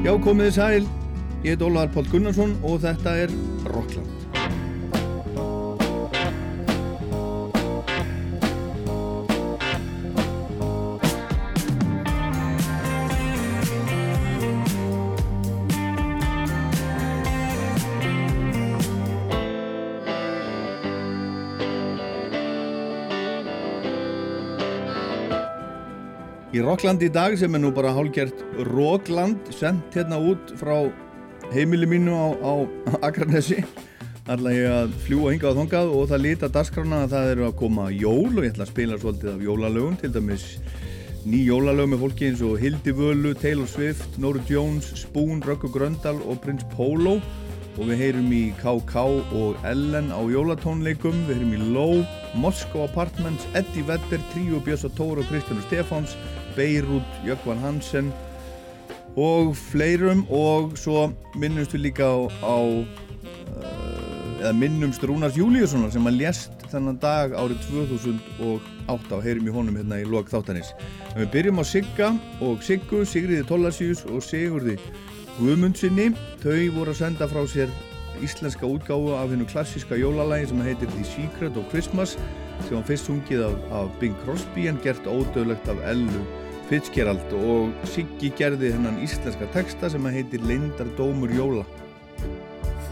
Já, komiði sæl, ég heit Ólaður Pál Gunnarsson og þetta er Rockland. Í Rockland í dag sem er nú bara hálgjert Rockland sendt hérna út frá heimili mínu á, á Akranesi ætla ég að fljúa hingað á þongað og það lita dasgrána að það eru að koma jól og ég ætla að spila svolítið af jólalögum til dæmis ný jólalög með fólki eins og Hildi Völu, Taylor Swift, Nóru Jones, Spoon, Röggur Gröndal og Prins Pólo og við heyrum í K.K. og Ellen á jólatónleikum, við heyrum í Low, Moscow Apartments, Eddie Vedder, Tríu Björsa Tóru og Kristjánu Stefáns Beirut, Jökvan Hansen og fleirum. Og svo minnumst við líka á, á uh, eða minnumst Rúnars Júliussonar sem að lést þennan dag árið 2008 og heyrim í honum hérna í lok þáttanis en við byrjum á Sigga og Siggu, Sigriði Tollarsjús og Sigurði Guðmundsinni þau voru að senda frá sér íslenska útgáfu af hennu klassíska jólalægi sem heitir The Secret of Christmas sem var fyrst sungið af, af Bing Crosby en gert ódöðlegt af Ellu Fitzgerald og Siggi gerði hennan íslenska texta sem að heitir Leindardómur Jóla.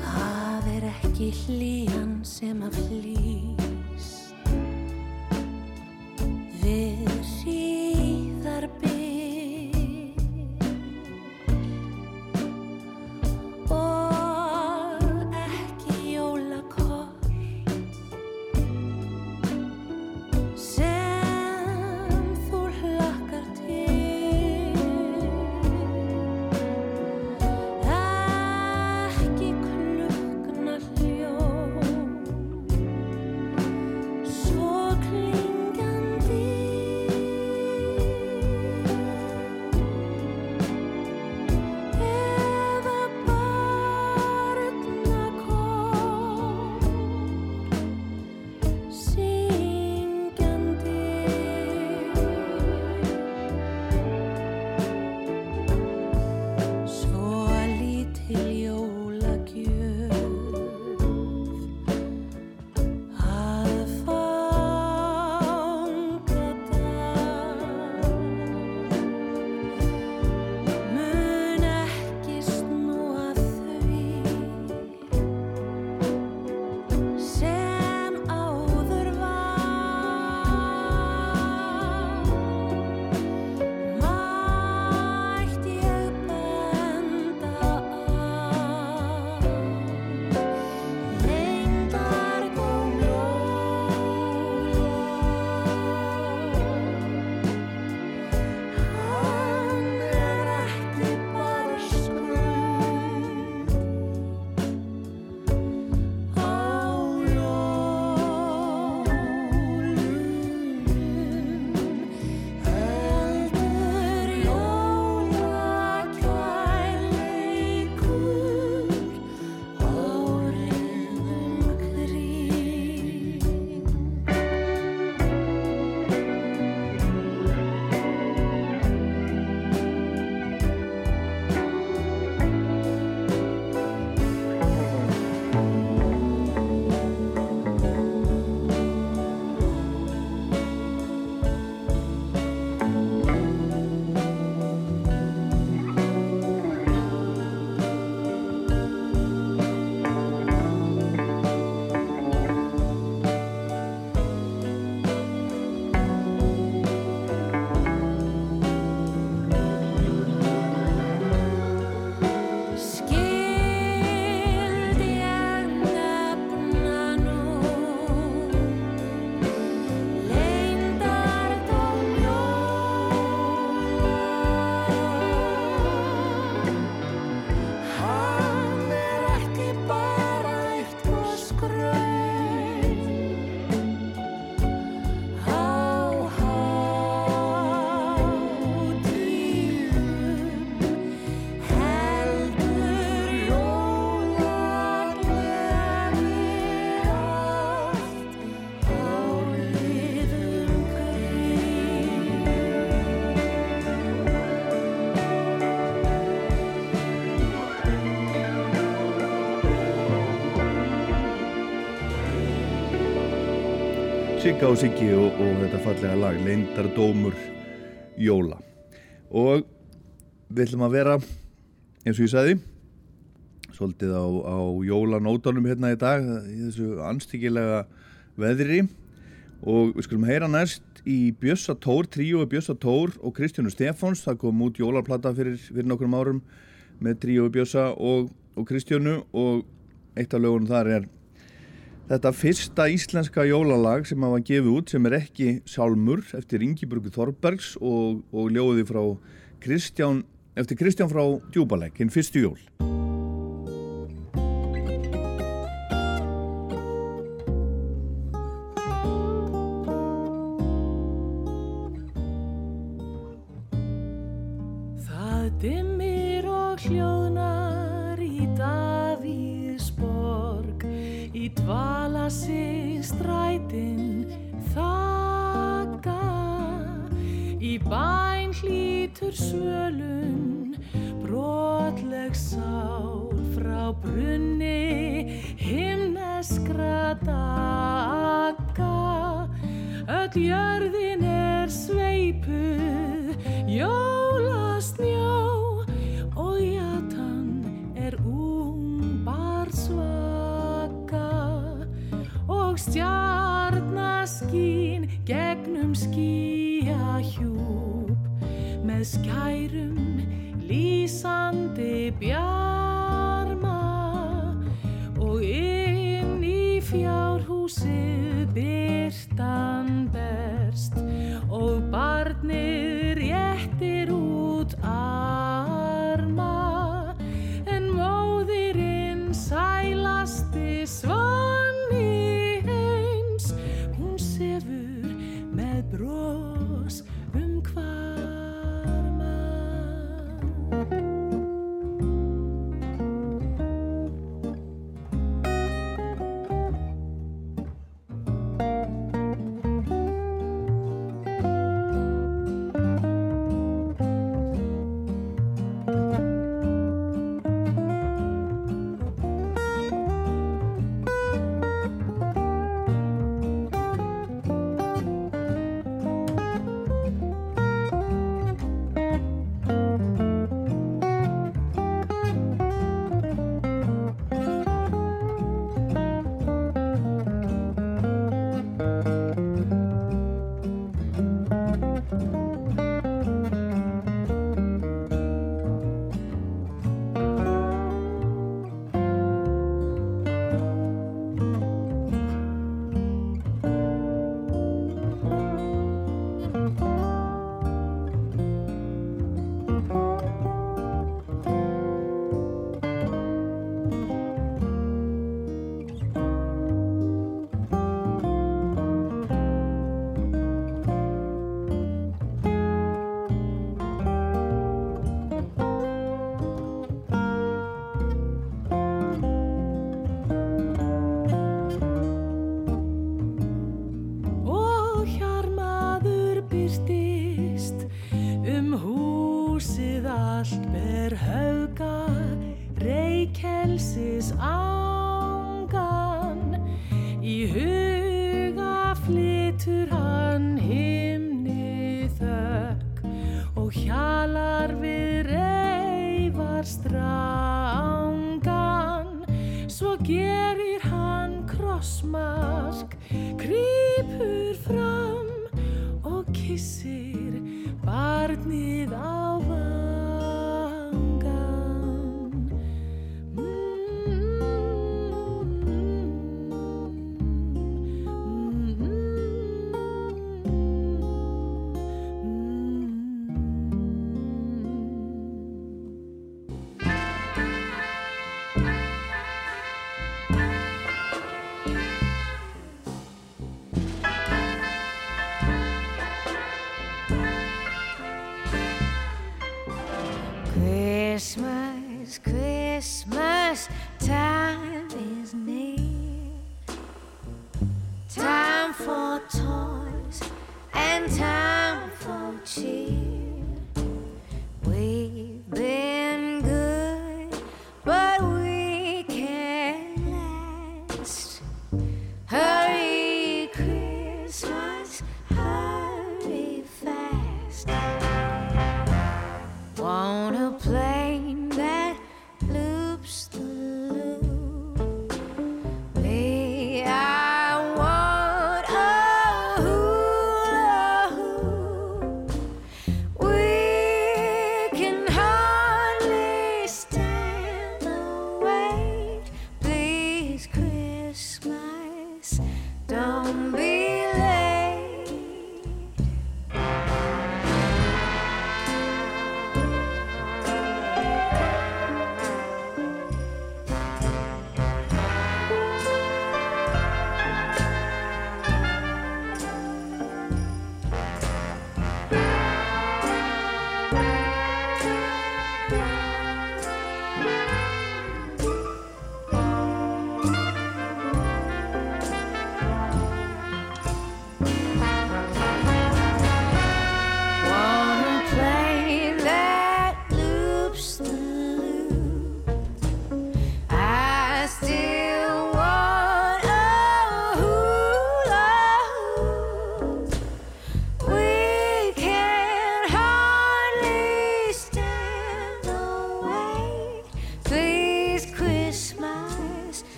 Það er ekki hlýjan sem að flýst við síðarbyr og Sigga og Siggi og, og þetta fallega lag Leindardómur Jóla. Og við ætlum að vera eins og ég sagði svolítið á, á jólanótanum hérna í dag í þessu anstíkilega veðri. Og við skulum heyra næst í Bjössa Tór, tríu Bjössa Tór og Kristjánu Stefáns, það kom út jólarplata fyrir, fyrir nokkrum árum með tríu Bjössa og, og Kristjánu. Og eitt af lögunum þar er Þetta fyrsta íslenska jólalag sem hafa gefið út sem er ekki Sálmur eftir Ingiburgu Þorbergs og, og ljóði frá Kristján, eftir Kristján frá Djúbalæk, hinn fyrstu jól. Það dimmir og hljóð í dvala sig strætin þakka. Í bæn hlítur svölun brotleg sál frá brunni himneskra daga öll jörðin er sveipuð jólastnjó og jatan er ungbar svar stjarnaskín gegnum skíahjúp með skærum lísandi bjarma og inn í fjárhúsið byrtan berst. Og barnið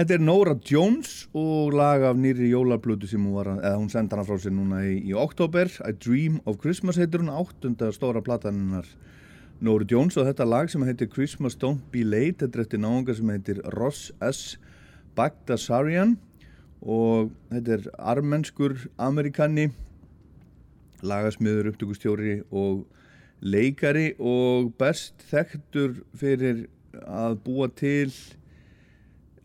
Þetta er Nora Jones og lag af nýri jólarblötu sem hún var, hún senda hana frá sér núna í, í oktober A Dream of Christmas heitir hún áttunda stóra plataninnar Nora Jones og þetta lag sem heitir Christmas Don't Be Late þetta er eftir náðunga sem heitir Ross S. Bagdasarian og þetta er armenskur amerikanni lagasmiður, upptökustjóri og leikari og best þekktur fyrir að búa til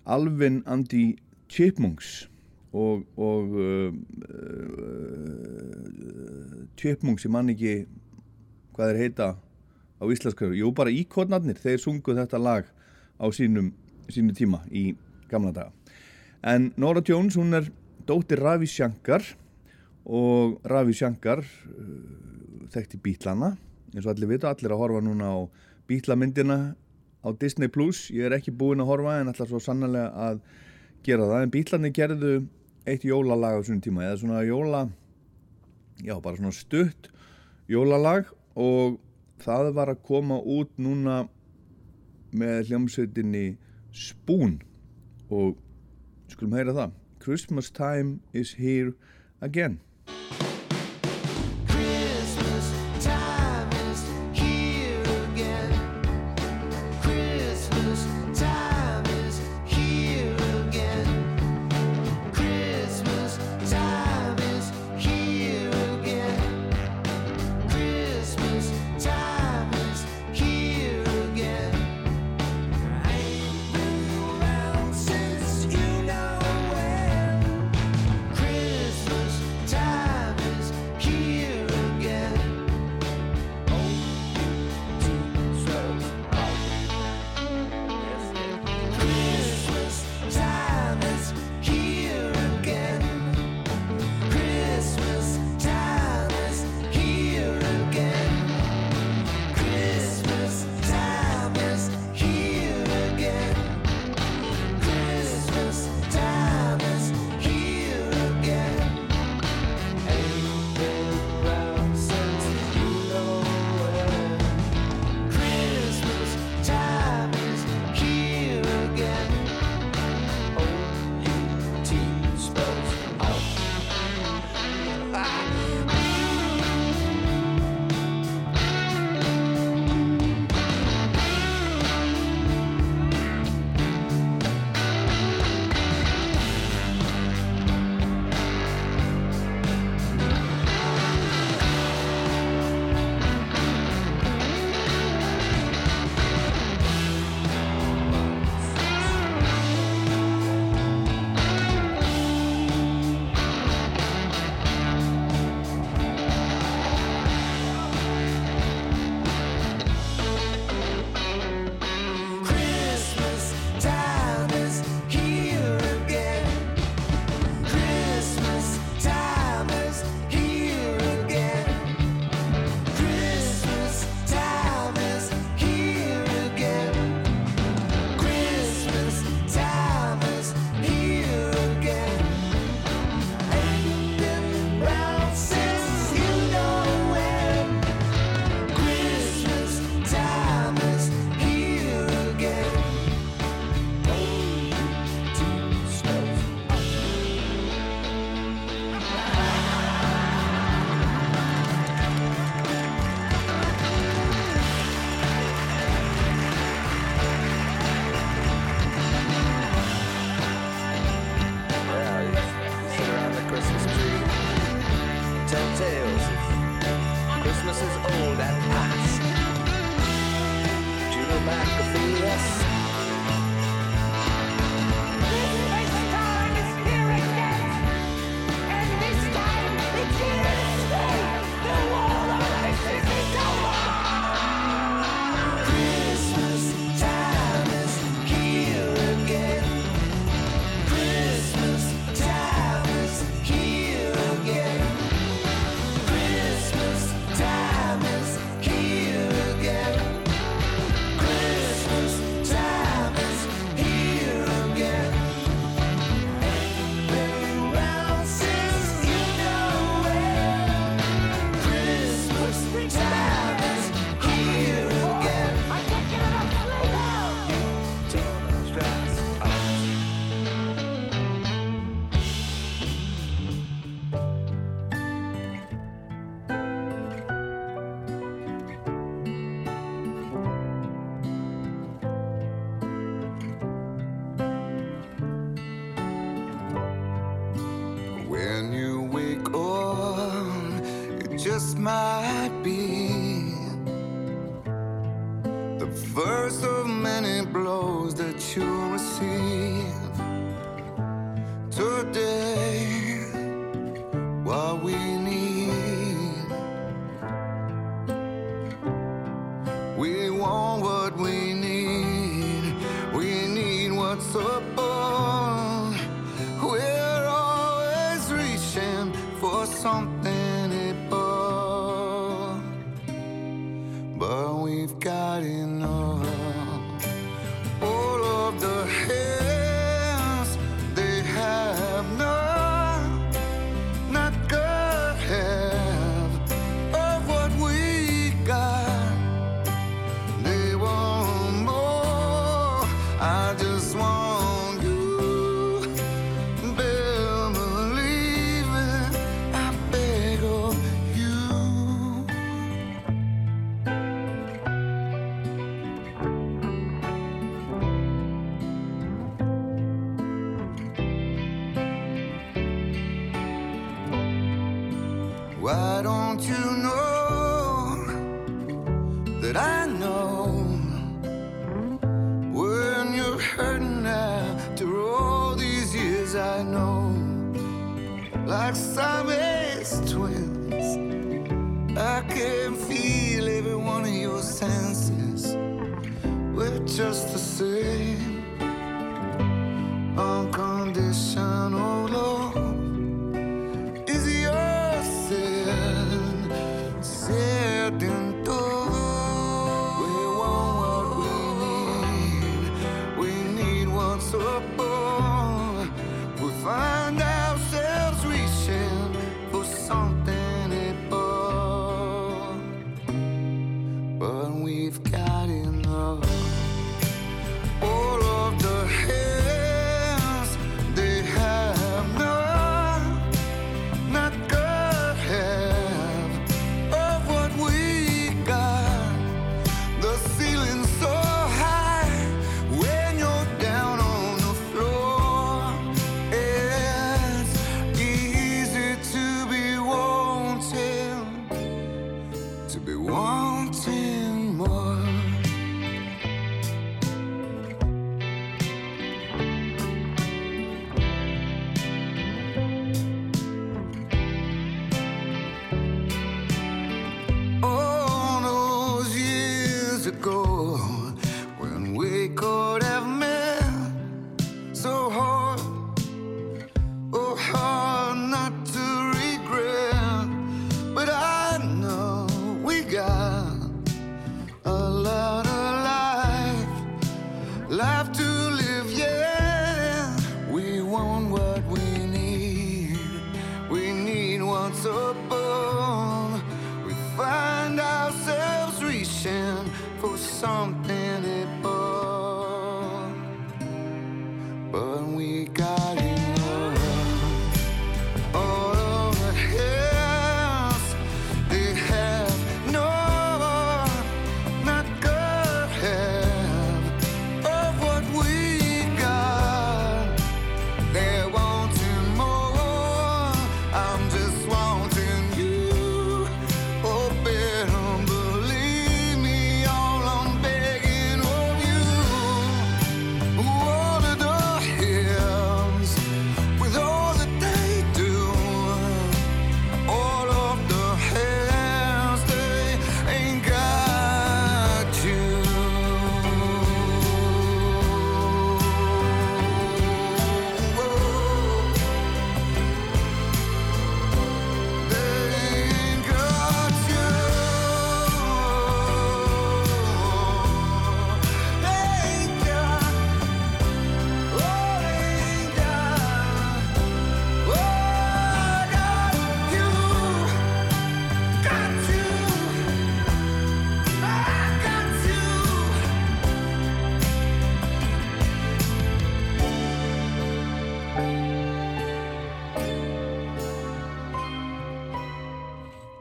Alvin and the Chipmunks og, og uh, uh, Chipmunks, ég man ekki hvað þeir heita á íslenskar, jú bara íkotnarnir þeir sungu þetta lag á sínum, sínum tíma í gamla daga. En Nora Jones hún er dóttir Ravi Shankar og Ravi Shankar uh, þekkti bítlana eins og allir vita, allir að horfa núna á bítlamyndina á Disney Plus. Ég er ekki búinn að horfa en ætla svo sannlega að gera það. En bílarnir gerðu eitt jólalag á svona tíma. Eða svona jóla já bara svona stutt jólalag. Og það var að koma út núna með hljómsveitinni Spoon. Og skulum heyra það. Christmas time is here again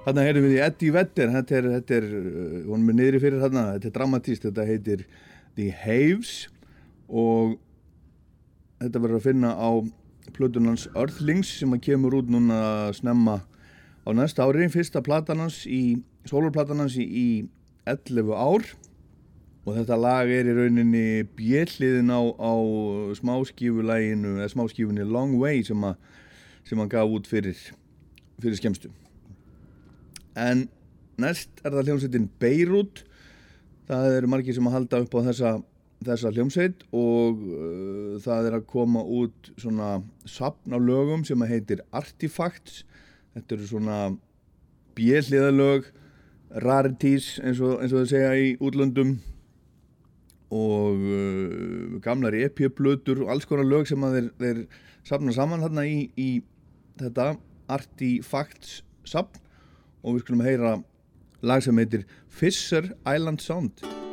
Þarna erum við í Eddie Vedder, þetta er, þetta er, uh, hún er niðri fyrir þarna, þetta er dramatíst, þetta heitir The Haves og þetta verður að finna á plötunans Earthlings sem að kemur út núna snemma á næsta ári, fyrsta platanans í, sólurplatanans í, í 11 ár. Og þetta lag er í rauninni bjelliðin á, á smáskífulæginu eða smáskífunni Long Way sem, a, sem hann gaf út fyrir, fyrir skemstu en næst er það hljómsveitin Beirut það eru margir sem að halda upp á þessa þessa hljómsveit og uh, það er að koma út svona sapn á lögum sem að heitir Artifacts. Þetta eru svona bjelliðalög rarities eins og, eins og þau segja í útlöndum. Og uh, gamlar EP-blötur og alls konar lög sem að þeir, þeir sapna saman þarna í, í þetta Artifacts sapn og við skulum heyra lag sem heitir Fisher Island Sound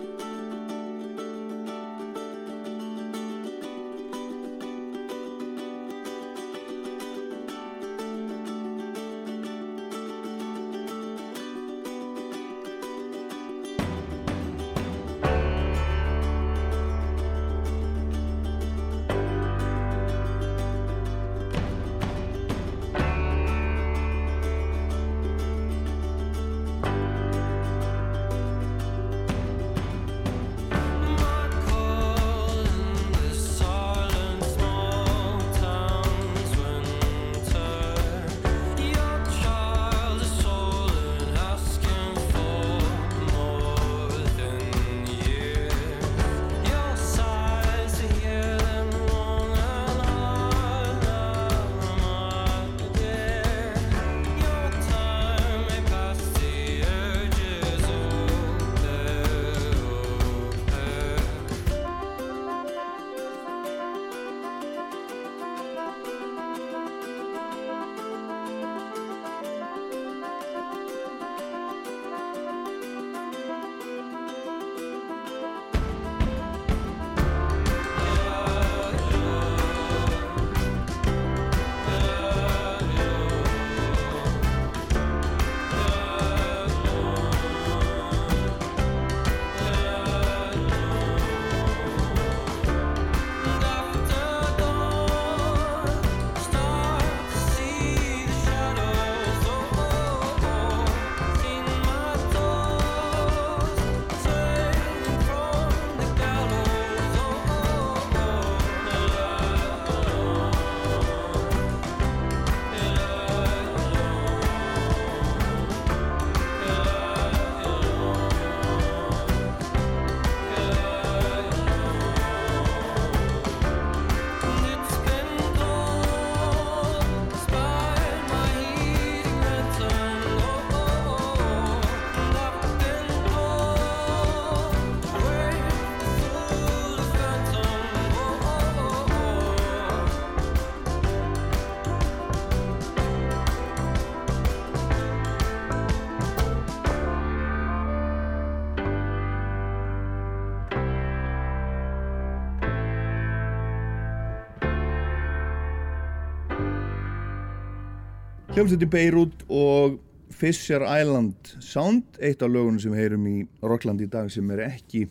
Hljómsveit í Beirut og Fisher Island Sound, eitt af lögunum sem heyrum í Rockland í dag sem er ekki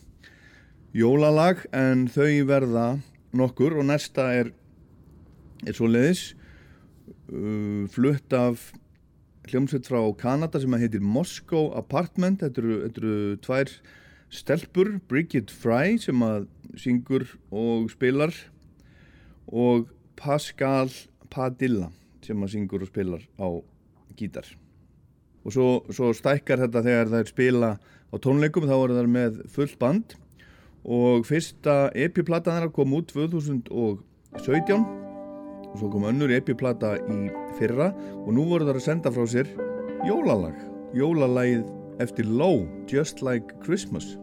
jólalag en þau verða nokkur og næsta er, er svo leiðis uh, flutt af hljómsveit frá Kanada sem heitir Moscow Apartment, þetta eru, þetta eru tvær stelpur, Bridget Fry sem að syngur og spilar og Pascal Padilla sem að syngur og spilar á gítar. Og svo, svo stækkar þetta þegar það er spila á tónleikum þá er það með full band. Og fyrsta epiplata þeirra kom út 2017 og svo kom önnur epiplata í fyrra. Og nú voru það að senda frá sér jólalag. Jólalagið eftir Low Just Like Christmas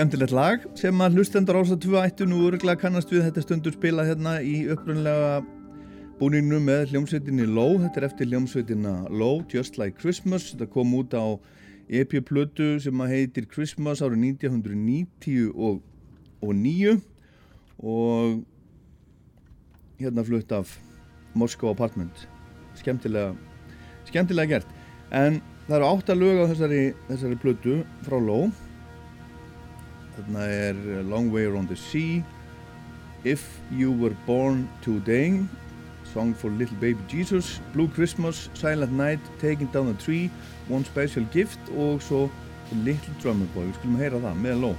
Skemmtilegt lag sem að hlustendur ása 2 ættu nú öruglega kannast við þetta stundur spila hérna í upprunlega búninu með hljómsveitinni Low. Þetta er eftir hljómsveitina Low, Just Like Christmas. Þetta kom út á EP-plötu sem að heitir Christmas árið 1990 og, og 9 og hérna flutt af Moscow Apartment. Skemmtilega, skemmtilega gert. En það eru átta lög á þessari, þessari plötu frá Low. Þarna er Long Way Around the Sea, If You Were Born Today, Song for Little Baby Jesus, Blue Christmas, Silent Night, Taking Down the Tree, One Special Gift og svo Little Drummer Boy. Við skulum heyra það með Ló.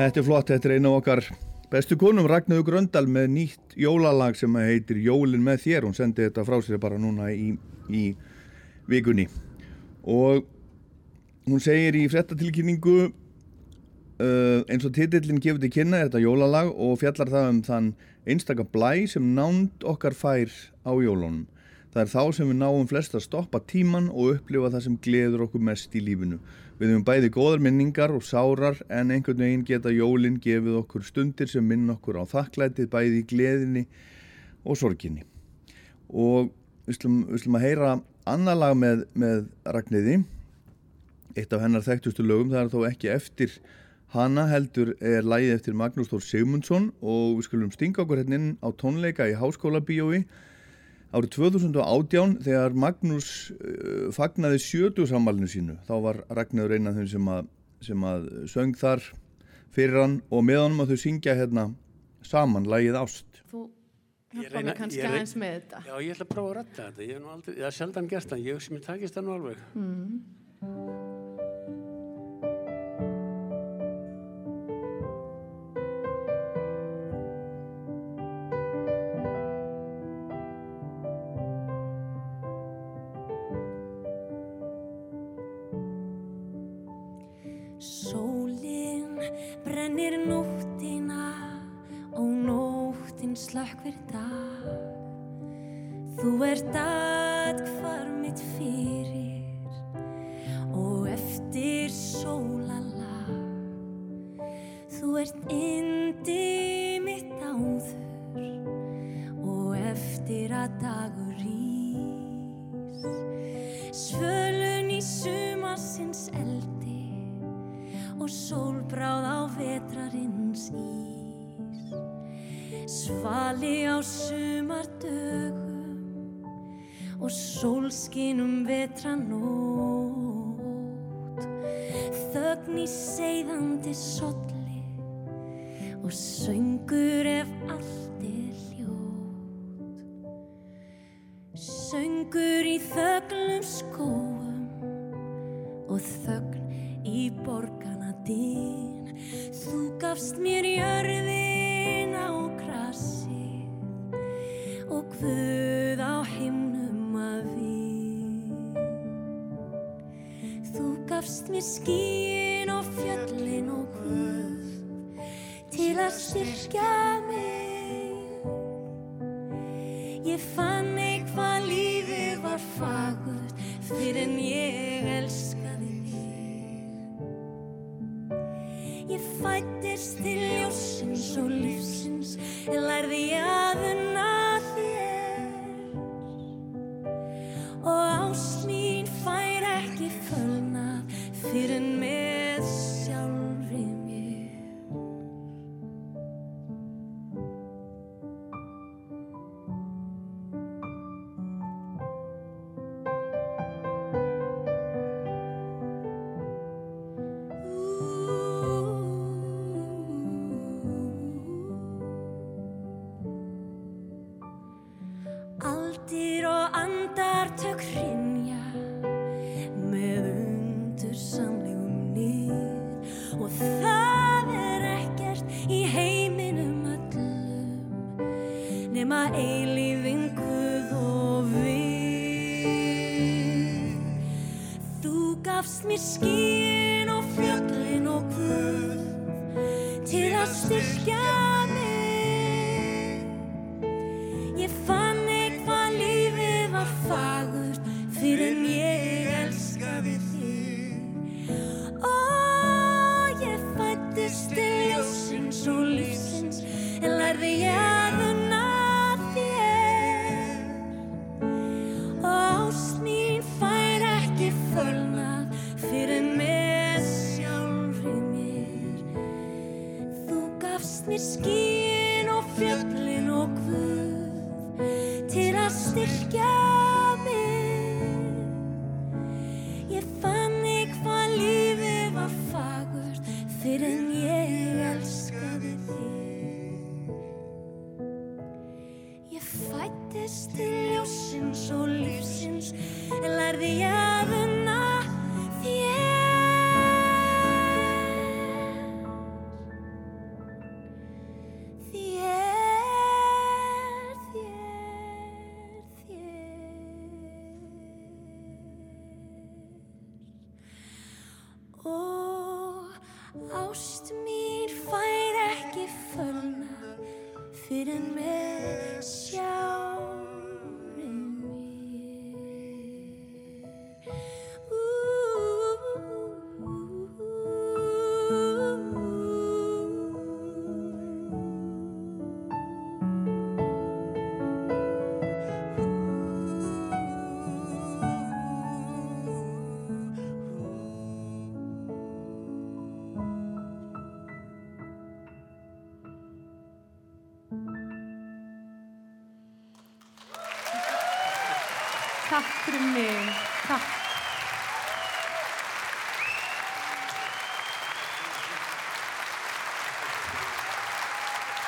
Þetta er flott, þetta er einu okkar bestu konum Ragnhjóður Gröndal með nýtt jólalag sem heitir Jólin með þér. Hún sendi þetta frá sér bara núna í, í vikunni. Og hún segir í frettatilkynningu uh, eins og titillin gefur til kynna þetta jólalag og fjallar það um þann einstaka blæ sem nánd okkar fær á jólunum. Það er þá sem við náum flest að stoppa tíman og upplifa það sem gleður okkur mest í lífinu við höfum bæði góðar minningar og sárar en einhvern veginn geta jólin gefið okkur stundir sem minn okkur á þakklætið bæði í gleðinni og sorginni. Og við slum, að heyra annar lag með, með Ragnhiði eitt af hennar þekktustu lögum það er þó ekki eftir hana heldur er lagið eftir Magnús Þór Sigmundsson. Og við skulum stinga okkur hérna inn á tónleika í Háskóla bíói árið 2018 þegar Magnús uh, fagnaði sjötu sammalinu sínu þá var Ragnhiður einn af þeim sem að, sem að söng þar fyrir hann og með honum að þau syngja hérna saman lagið Ást Þú Ég hjálpa mér kannski ég reyna- aðeins með þetta. Já, ég ætla að prófa að rætta þetta. Ég hef nú aldrei, ég hef sjaldan gert það. Ég hugsi mér takist það nú alveg. Sólin nóttin slökkvir dag. Þú ert atkvar gafst mér skíin og fjöllin og hvud til að styrkja mig Ég fann eitthvað lífið var fagurt fyrir en ég elskaði þig. Ég fættist til ljósins og lífsins, en lærði ég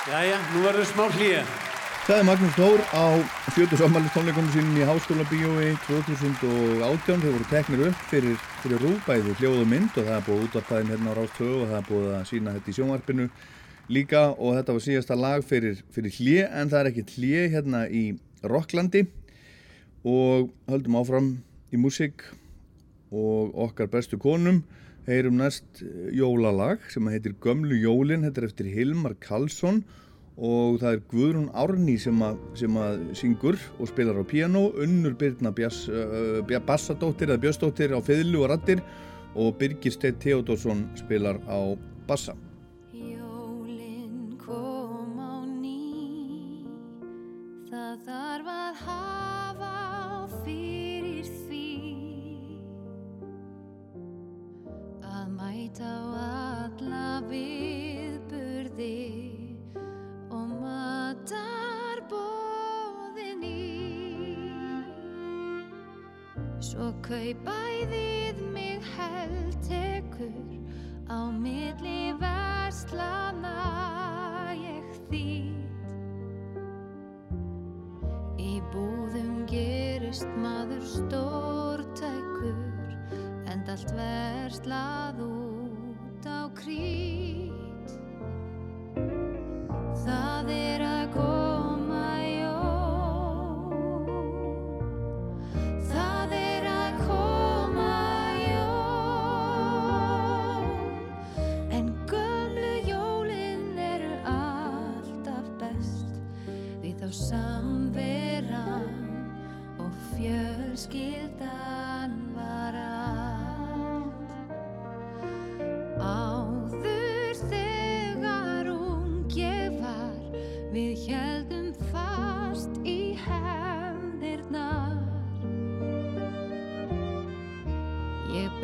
Jæja, nú verður smá hlýja. Það er Magnús Þór á 40 sammælistónleikunum sínum í Háskóla Bíói 2018. Þau voru teknir upp fyrir, fyrir rúbæði hljóð og mynd og það er búið útvarpaðin hérna á Rástöðu og það er búið að sína þetta í sjónvarpinu líka og þetta var síðasta lag fyrir, fyrir hlje en það er ekki hlje hérna í Rocklandi og höldum áfram í músík og okkar bestu konum heyrum næst eh, jólalag sem heitir Gömlu jólin, þetta er eftir Hilmar Karlsson og það er Guðrún Árný sem að, sem að syngur og spilar á piano, Unnur Bjass, uh, Bassadóttir eða Bjössdóttir á fiðlu og rattir og Birgir Steinn Theodorsson spilar á bassa. Mæta á alla viðburði og matar bóðinni. Svo kaupæðið mig heldtekur á milli verslana ég þýtt. Í búðum gerist maður stórtækur en allt verðslað úr á krít. Það er að koma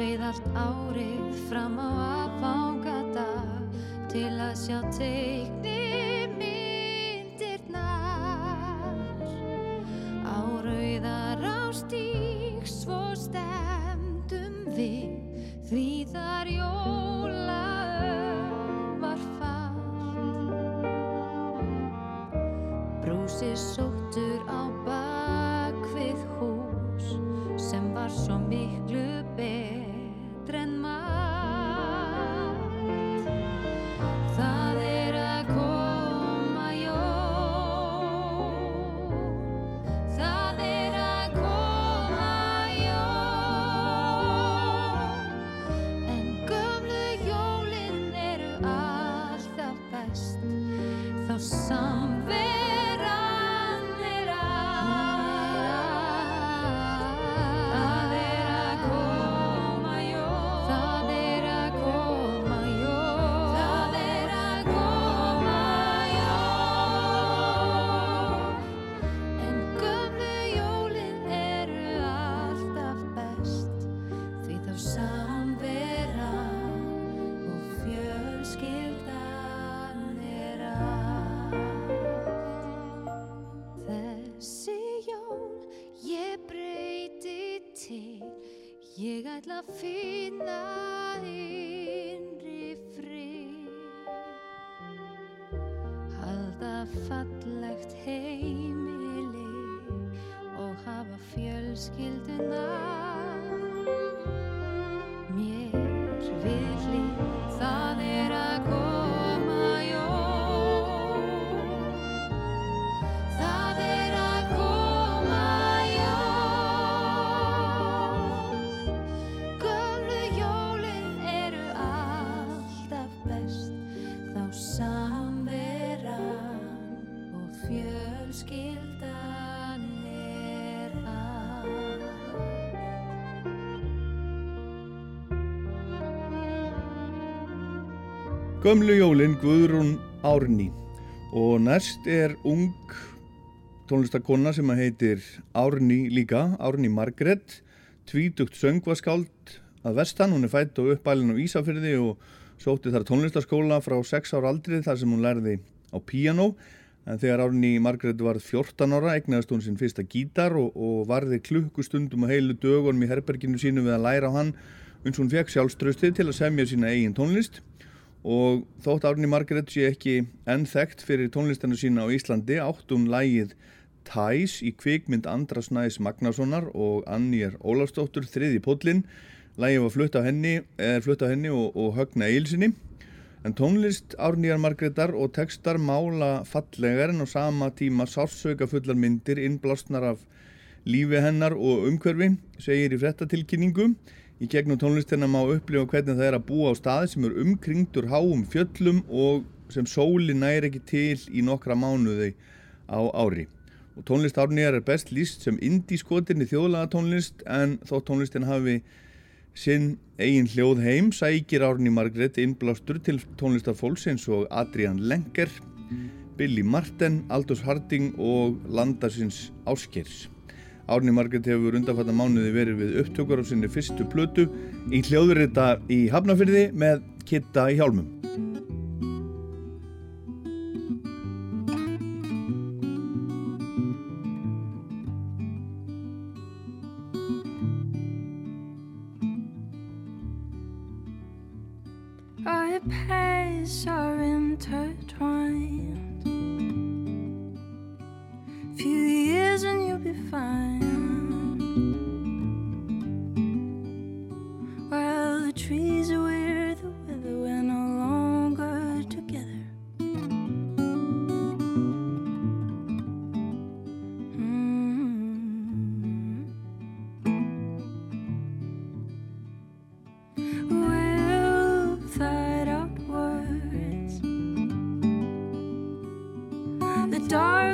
Allt árið fram á aðfangadag Til að sjá teikni myndirnar. Á rauðar á stík svo stemdum við Því þar jóla var fall Brúsi sóttur á bakvið hús sem var svo miklu betr ætla að finna. Gömlu jólin Guðrún Árný. Og næst er ung tónlistakonna sem heitir Árný líka, Árný Margrét. Tvítugt söngvaskáld að vestan, hún er fætt og uppælinn á Ísafyrði og sótti þar tónlistaskóla frá 6 ára aldrið þar sem hún lærði á píanó. En þegar Árný Margrét var 14 ára egnaðist hún sinn fyrsta gítar og, og varði klukkustundum og heilu dögunum í herberginu sínu við að læra á hann uns hún fekk sjálfströstið til að semja sína eigin tónlist. og þótt Árni Margrét sé ekki enn þekkt fyrir tónlistana sína á Íslandi átt hún lægið Tæs í kvikmynd Andras Næs Magnasonar og Annir Ólafsdóttur þriði pótlinn lægið var flutt á henni, henni og, og högna eilsinni. En tónlist Árnýjar Margrétar og textar mála fallegar en á sama tíma sársauka fullar myndir innblásnar af lífi hennar og umhverfi segir í frettatilkynningu Í gegnum tónlistina má upplifa hvernig það er að búa á staði sem er umkringdur háum fjöllum og sem sóli næri ekki til í nokkra mánuði á ári. Og tónlist árnýjar er best líst sem indískotin í þjóðlaga tónlist en þó tónlistin hafi sinn eigin hljóð heim sækir árni Margrét innblástur til tónlistarfólks eins og Adrian Lenker, Billy Marten, Aldous Harding og Landarsins Áskers. Árni Margrét hefur undanfattar mánuði verið við upptökur á sinni fyrstu plötu í hljóðurita í Hafnafyrði með Kitta í hjálmum.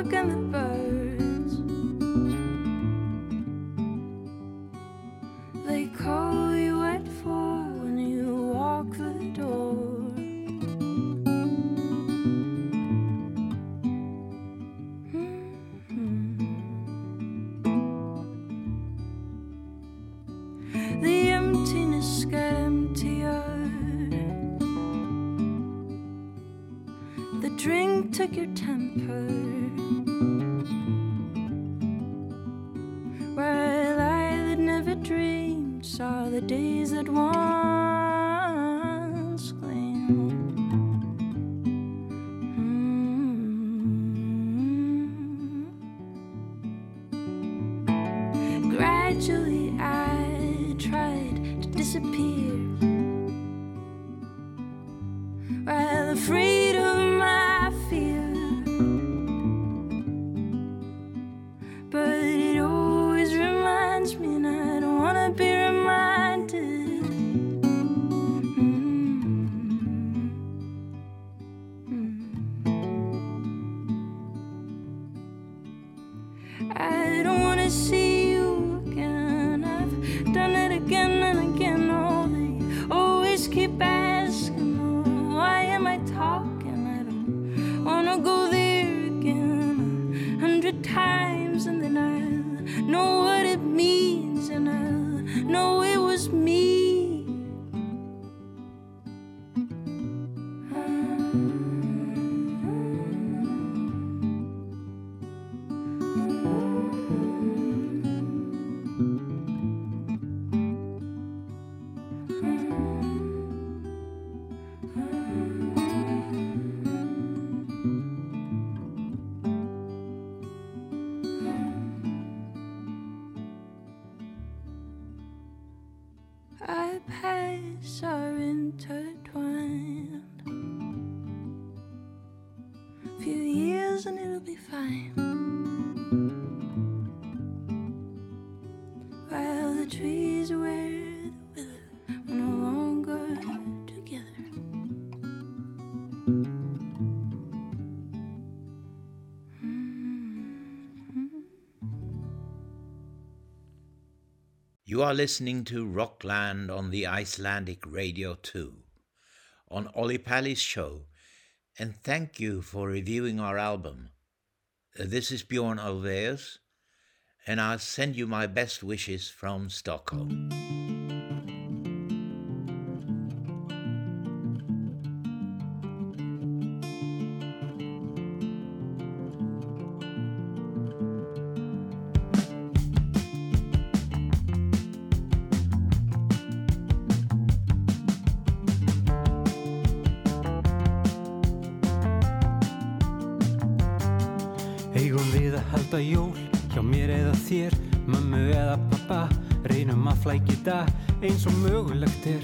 Dark and the are listening to Rockland on the Icelandic Radio 2 on Ollie Pally's show, and thank you for reviewing our album. Uh, This is Bjorn Alveus, and I'll send you my best wishes from Stockholm. Hjá mér eða þér, mömmu eða pappa, reynum að flækita eins og mögulegt er.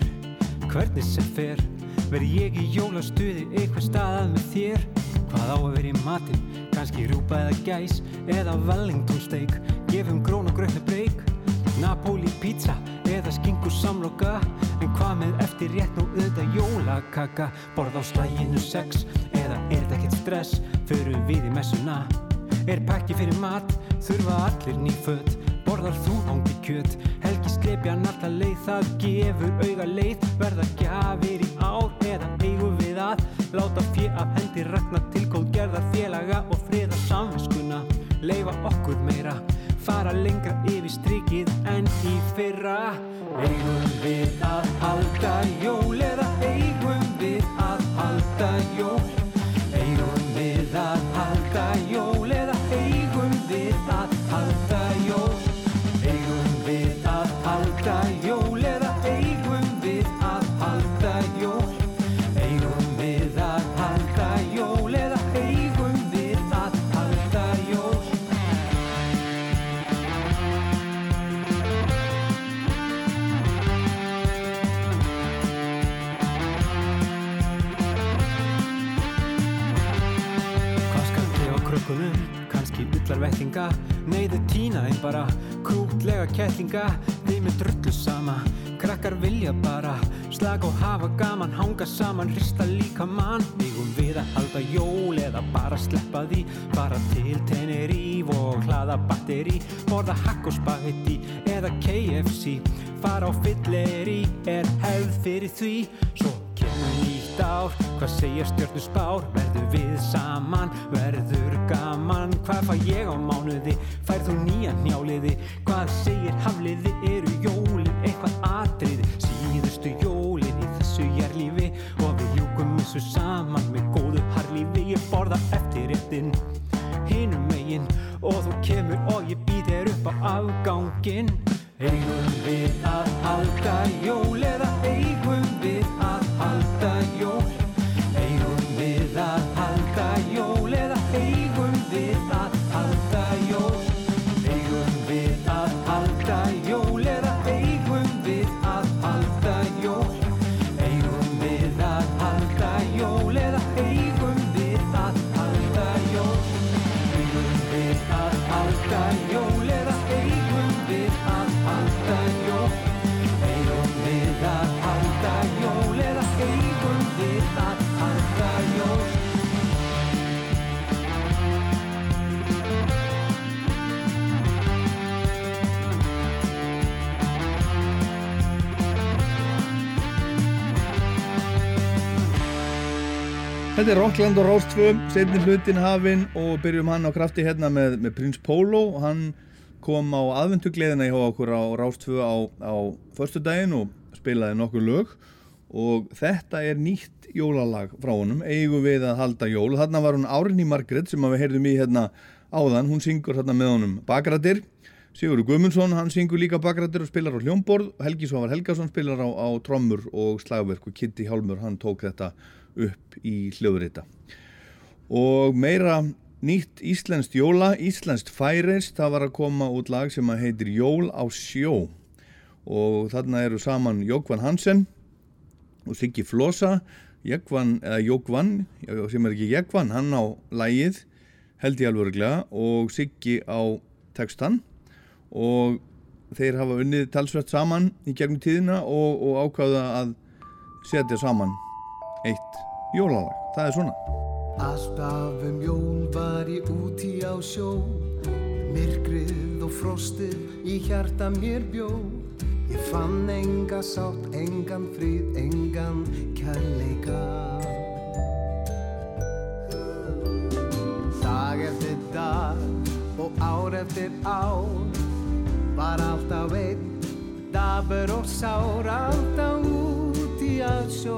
Hvernig sem fer, verð ég í jólastuði eitthvað staðað með þér. Hvað á að vera í matinn, kannski rjúpa eða gæs eða Wellington steak, gefum grón og gröttu breyk. Napoli pizza eða skingu samloka En hvað með eftir rétt nú auðvitað jólakaka Borð á slæginu sex eða er þetta ekkert stress Förum við í messuna Er pakki fyrir mat, þurfa allir ný föt. Borðar þú hangi kjöt, helgi sleipjan alltaf leið Það gefur auga leið, verða gjafir í ár Eða eigum við að láta fjö af hendi Ragnar til góð gerðar félaga og friða samviskuna. Leifa okkur meira, fara lengra yfir strikið en í fyrra. Eigum við að halda jól eða eigum við að halda jól bara krútlega kettlinga Þeim er drullu sama. Krakkar vilja bara slag og hafa gaman Hanga saman, hrista líka mann. Eigum við að halda jól eða bara sleppa því? Bara til Teneríf og hlaða batteri Borða hakk og spagetti eða KFC Fara á fylleri er hefð fyrir því. Svo kemur nýtt ár, hvað segja stjórnur spár? Verður við saman, verður gaman? Hvað fæ ég á mánuði, færð þú nýjan njálið Hvað segir hafliði, eru jólin eitthvað atriði? Síðustu jólin í þessu jærlífi Og við ljúkum þessu saman með góðu harlífi Ég borða eftir réttin hinum megin. Og þú kemur og ég býð þér upp á afgangin Eigum við að halda jól eða eigum við að Þetta er Rockland og Rástfö, setni hlutin hafinn og byrjum hann á krafti hérna með, með Prins Pólo. Og hann kom á aðvendugleðina hjá okkur á Rástfö á, á förstu daginn og spilaði nokkur lög. Og þetta er nýtt jólalag frá honum, eigum við að halda jól? Þarna var hún Árinni Margrét sem við heyrðum í hérna áðan, hún syngur hérna með honum Bakratir, Sigurður Guðmundsson hann syngur líka Bakratir og spilar á hljómborð. Helgi Svavar Helgason spilar á, á trommur og slagverk og Kitty Hjálmur hann tók þetta upp í hljóðrita. Og meira nýtt íslenskt jóla, íslenskt færist það var að koma út lag sem heitir Jól á sjó. Og þarna eru saman Jókvan Hansen og Siggi Flosa. Jókvan, sem er ekki Jókvan, hann á lagið held ég alveg örglega og Siggi á textan og þeir hafa unnið talsvert saman í gegnum tíðina og, og ákvaða að setja saman eitt jólalag. Það er svona. Alltaf um jól var ég úti á sjó Myrkrið og frostið í hjarta mér bjó Ég fann enga sátt, engan frið, engan kærleika Dag eftir dag og ár eftir ár Var alltaf einn, dabur og sár Alltaf úti á sjó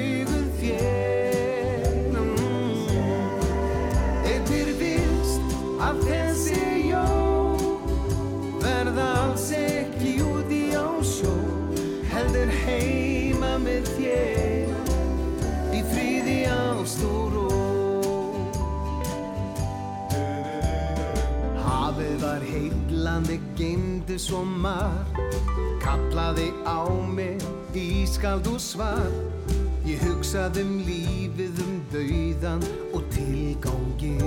heillandi geimdi svo margt. Kallaði á mig ískald og svar ég hugsaði um lífið um dauðan og tilgangin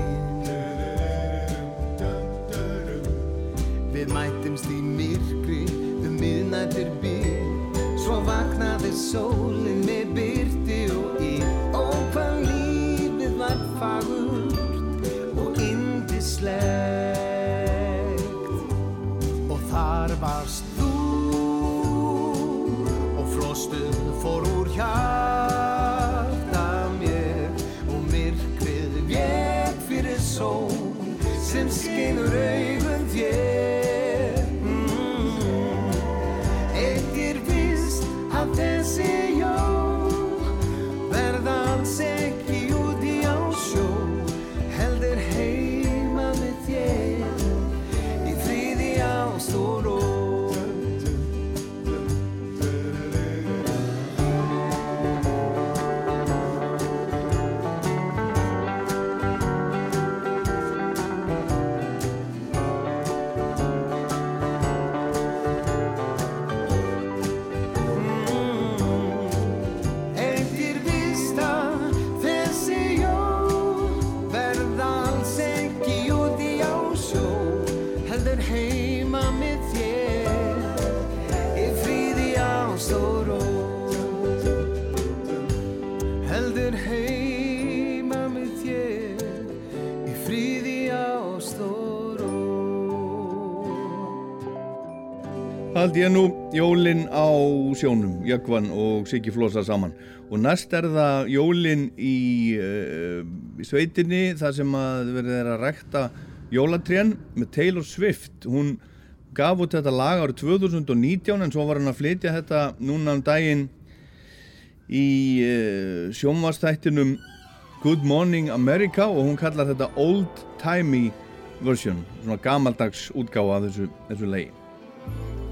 Við mættumst í myrkri um miðnættir bíl. Svo vaknaði sólinn með byrti Sem held ég nú jólin á sjónum, Jökvan og Siggi Flosa saman. Og næst er það jólin í, uh, í sveitinni, þar sem að verið er að rekta jólatrén með Taylor Swift. Hún gaf út þetta lag árið 2019 en svo var hann að flytja þetta núna um daginn í uh, sjónvastættinum Good Morning America og hún kallar þetta Old Timey version, svona gamaldags útgáfa af þessu, þessu lagi.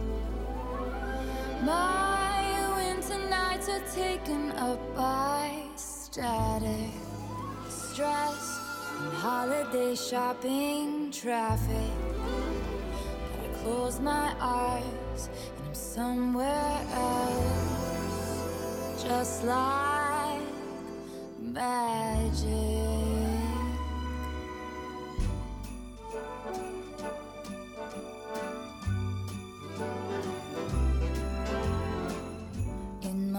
My winter nights are taken up by static, stress, holiday shopping traffic. But I close my eyes and I'm somewhere else, just like magic.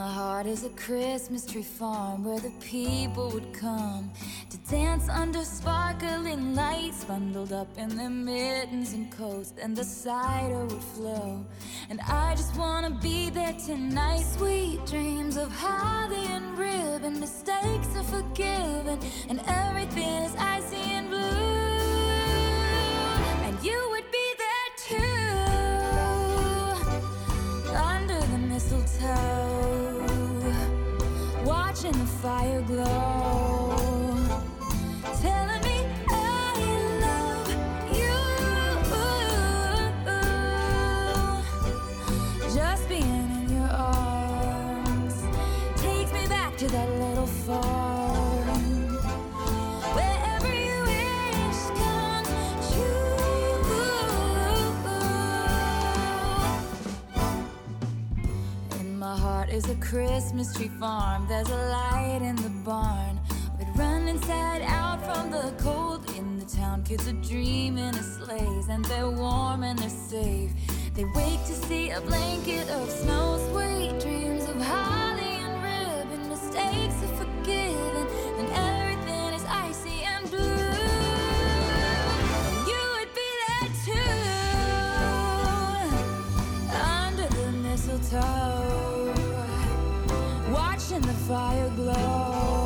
My heart is a Christmas tree farm where the people would come to dance under sparkling lights, bundled up in their mittens and coats, and the cider would flow. And I just wanna be there tonight. Sweet dreams of holly and ribbon, mistakes are forgiven, and everything is icy and blue. And you would be there too under the mistletoe, watching the fire glow, is a Christmas tree farm. There's a light in the barn. We'd run inside out from the cold in the town. Kids are dreaming of sleighs and they're warm and they're safe. They wake to see a blanket of snow, sweet dreams of holly and ribbon. Mistakes are forgiven and everything is icy and blue. And you would be there too under the mistletoe, watching the fire glow,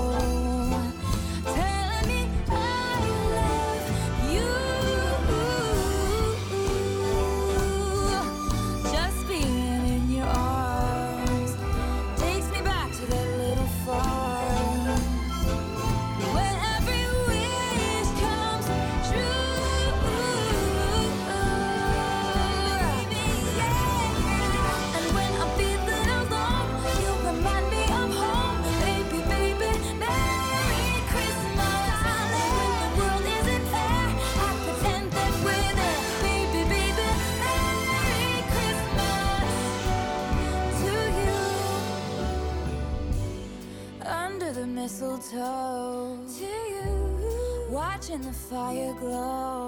watching the fire glow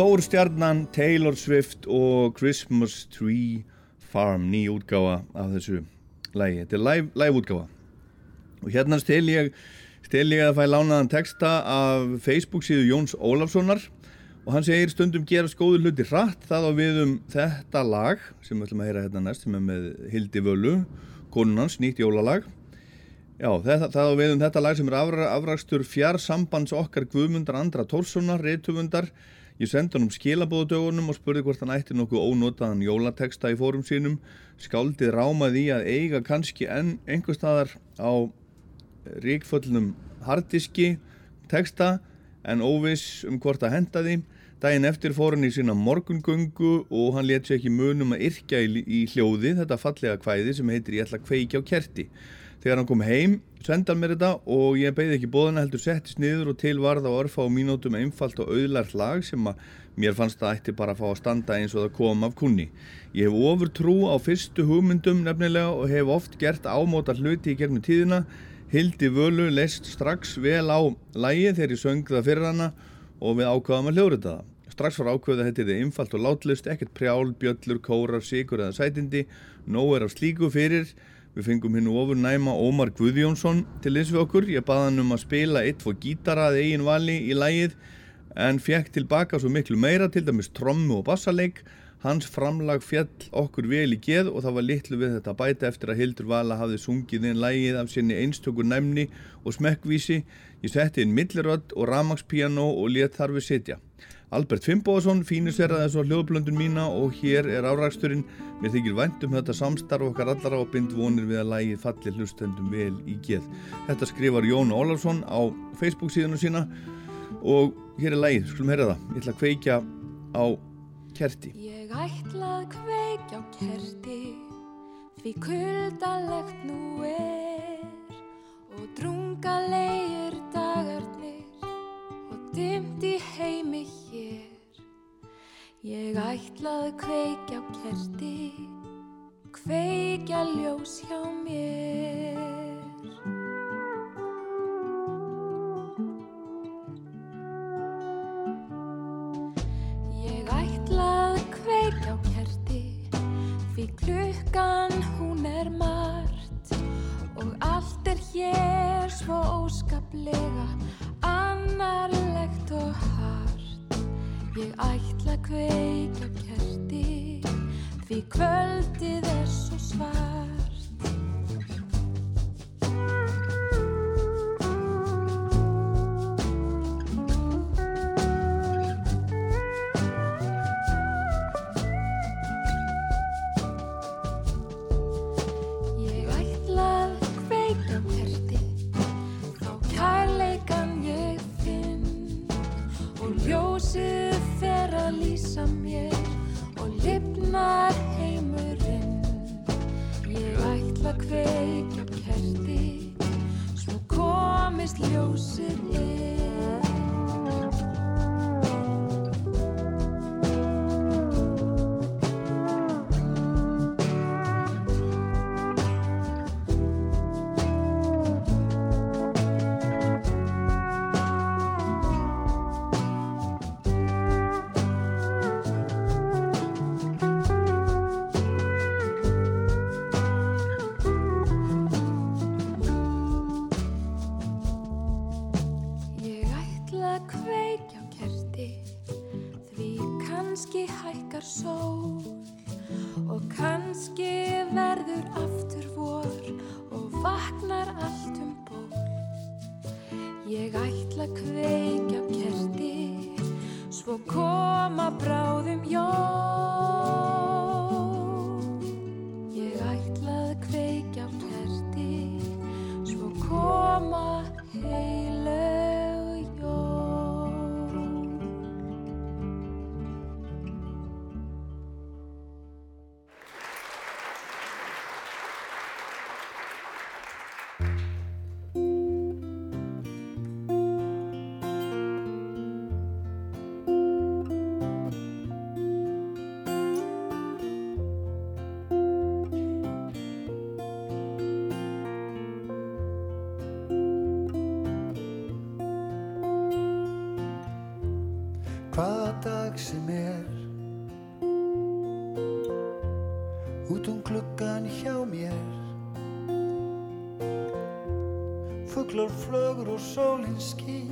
Stór stjarnan Taylor Swift og Christmas Tree Farm, ný útgáfa af þessu lægi. Þetta er live, live útgáfa. Og hérna stel ég, stel ég að fæ lánaðan texta af Facebook síðu Jóns Ólafssonar og hann segir stundum gerast góður hluti hratt það á við um þetta lag sem við ætlum að heyra hérna næst sem er með Hildi Völu, konunans, nýtt jólalag. Já, það, það á við um þetta lag sem er afra, afrakstur fjársambands okkar Guðmundar Andra Tórssonar, reytufundar. Ég sendi hann um skilabóðadögunum og spurði hvort hann ætti nokkuð ónotaðan jólateksta í fórum sínum. Skáldið rámaði í að eiga kannski enn einhver staðar á ríkföllnum harddiski teksta en óviss um hvort að henda því. Dæin eftir fór hann í sína morgungöngu og hann let sér ekki munum að yrkja í, hljóði þetta fallega kvæði sem heitir Ég ætla að kveikja á kerti. Þegar hann kom heim, senda mér þetta og ég beði ekki bóðana heldur settist niður og til varða og örfa á mínútum einfalt og auðlart lag sem að mér fannst það ætti bara að fá að standa eins og það kom af kunni. Ég hef ofur trú á fyrstu hugmyndum nefnilega og hef oft gert ámóta hluti í gegnum tíðina. Hildi Völu leist strax vel á lægi þegar ég söng það fyrir hana og við ákvaðum að hljóra það. Strax var ákveðið að þetta er einfalt og látlist, ekkert prjál, bjöllur, kórar, sigur eða sætindi, nóg er af slíku fyrir. Við fengum hennu ofur næma Ómar Guðjónsson til þess við okkur. Ég baði hann um að spila eitt fór gítara að eigin vali í lægið en fekk tilbaka svo miklu meira, til dæmis trommu og bassaleik. Hans framlag fjall okkur vel í geð og það var litlu við þetta bæta eftir að Hildur Vala hafði sungið inn lægið af sinni einstökur næmni og smekkvísi. Ég setti inn millirödd og ramagspiano og let þar við sitja. Albert Fimboðsson fínusverðaði svo hljóðblöndun mína og hér er áraksturinn. Mér þykir vænt um þetta samstarf okkar allara og bind vonir við að lægið falli hlustendum vel í geð. Þetta skrifar Jón Ólafsson á Facebook síðanu sína og hér er lægið, skulum herra það. Ég ætla að kveikja á kerti. Ég ætla að kveikja á kerti því kuldalegt nú er og drungalegir dagarnir og dimt Ég ætla að kveikja á kerti, kveikja ljós hjá mér. Ég ætla að kveikja á kerti Því klukkan hún er margt Og allt er hér svo óskaplega Annarlegt og hart Ég ætla á kerti Því kvöldið er svo svart sólinn skín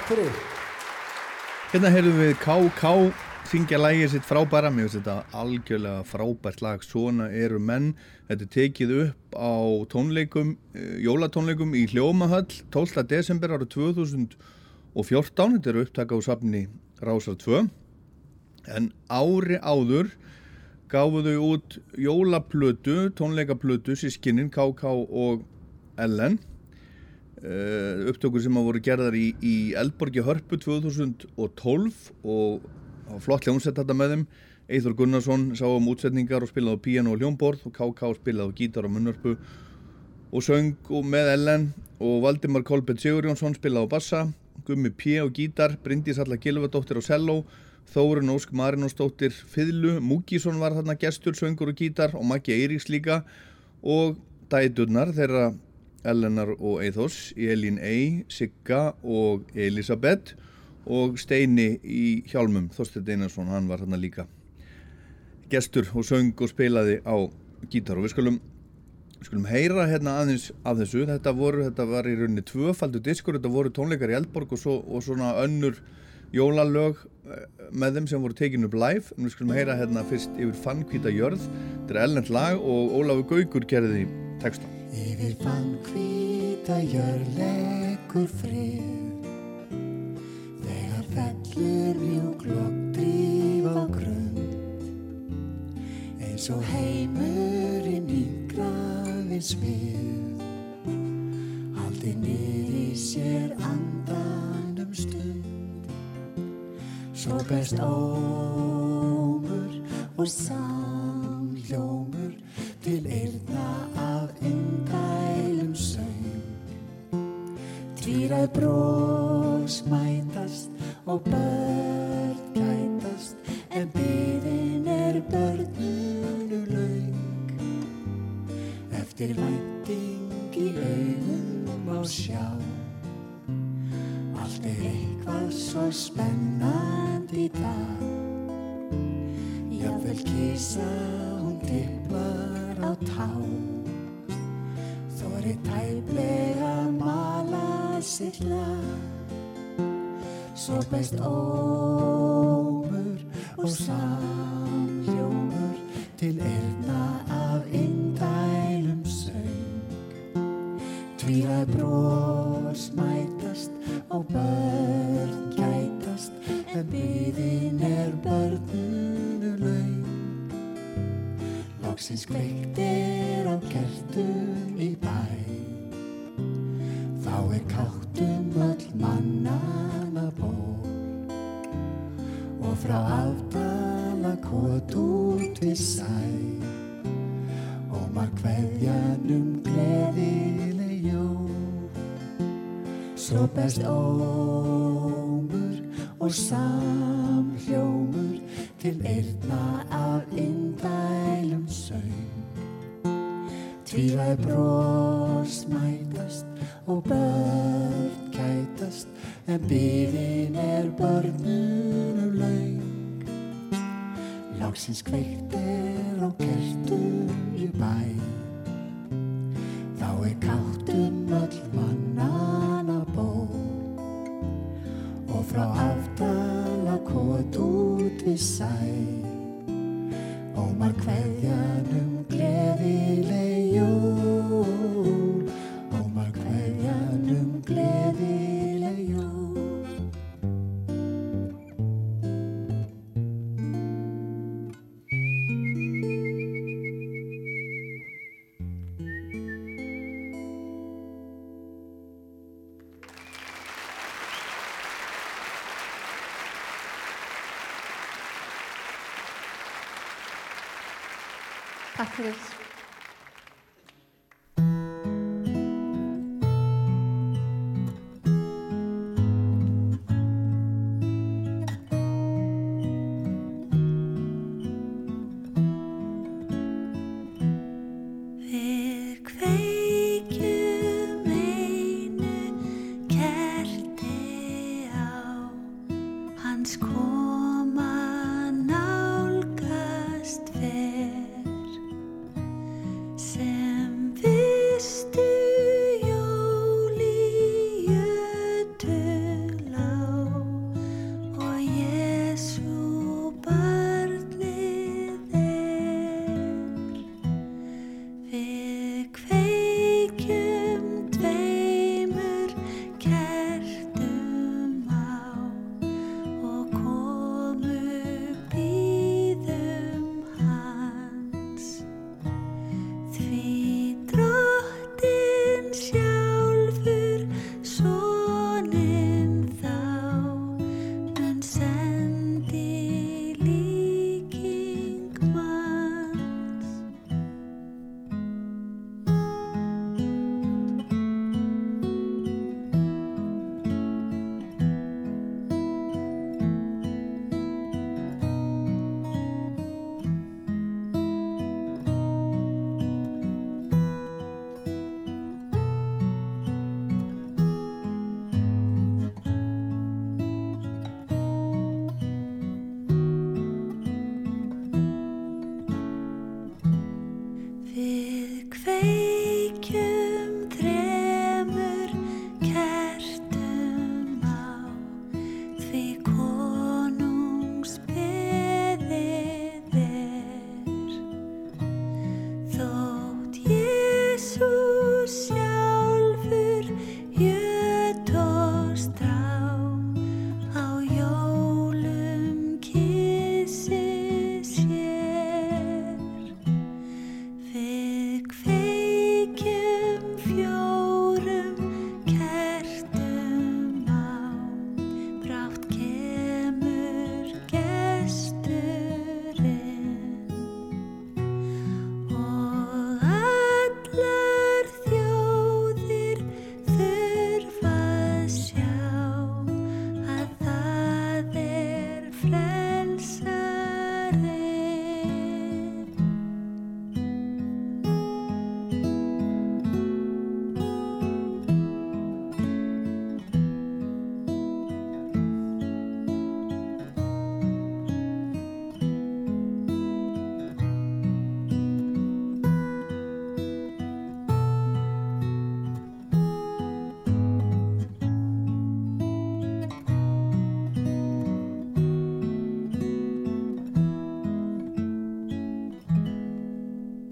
Takk fyrir Hérna heyrðum við K.K. syngja lægið sitt frábæra, mér finnst þetta algjörlega frábært lag, svona eru menn, þetta er tekið upp á tónleikum, eh, jólatónleikum í Hljómahöll 12. desember árið 2014, þetta eru upptaka á safni Rásar 2, en ári áður gáfu þau út jólaplötu, tónleikaplötu, sískinnin K.K. og Ellen, upptökur sem að voru gerðar í, í Eldborgi Hörpu 2012 og flott hljómsett þetta með þeim Eithor Gunnarsson sá um útsetningar og spilaði á piano og hljómborð og KK spilaði á gítar og munnörpu og söng og með Ellen og Valdimar Kolbett Sigurjónsson spilaði á bassa Gummi P. á gítar, Bryndís Alla Gilvardóttir á selló Þórun Ósk Marinósdóttir Fiðlu, Múkísson var þarna gestur, söngur og gítar og Maggi Eiríks líka og dæturnar þeirra Ellenar og Eithos, Elín Ey, Sigga og Elisabeth og Steini í hjálmum, Þorstein Einarsson, hann var þarna líka. Gestur og söng og spilaði á gítar og við skulum, við skulum heyra hérna aðeins af þessu, þetta voru, þetta var í rauninni tvöfaldu diskur, þetta voru tónleikar í Eldborg og, svo, og svona önnur jólalög eh, með þeim sem voru tekin upp live, en við skulum heyra hérna fyrst yfir Fannkvíta jörð, þetta er ellend lag og Ólafur Gaugur gerði texta. Yfir fann hvita jörleikur frið. Þegar fellur mjúk lokk dríf á grund. Eins og heimurinn í grafin smið Haldi niður í sér andan um stund. Svo best ómur og samhljómur til eirna af indælum saum. Tvírað brós mætast og börn gætast en byðin er börnunu laung. Eftir vænting í augum á sjá Allt er eitthvað svo spennandi dag Jafnvel kísa hún tippar á tá Þor við tæplega mala sitt lag. Svo best ómur og samljómur til erna af indælum söng. Tvíra brós mætast og börn gætast en byðin er laug loksins kveiktir á kertum í bæ. Þá er káttum öll mannana ból og frá afdala kvot út við sæ. Og maður kveðjanum gleðileg jól. Svo best ómur og samhljómur til eirna af indælum söng tvíðað brós mætast og börn kætast en bíðin er börnunum laung Láksins kveiktir og kertum í bæ. Þá er káttum öll mannana út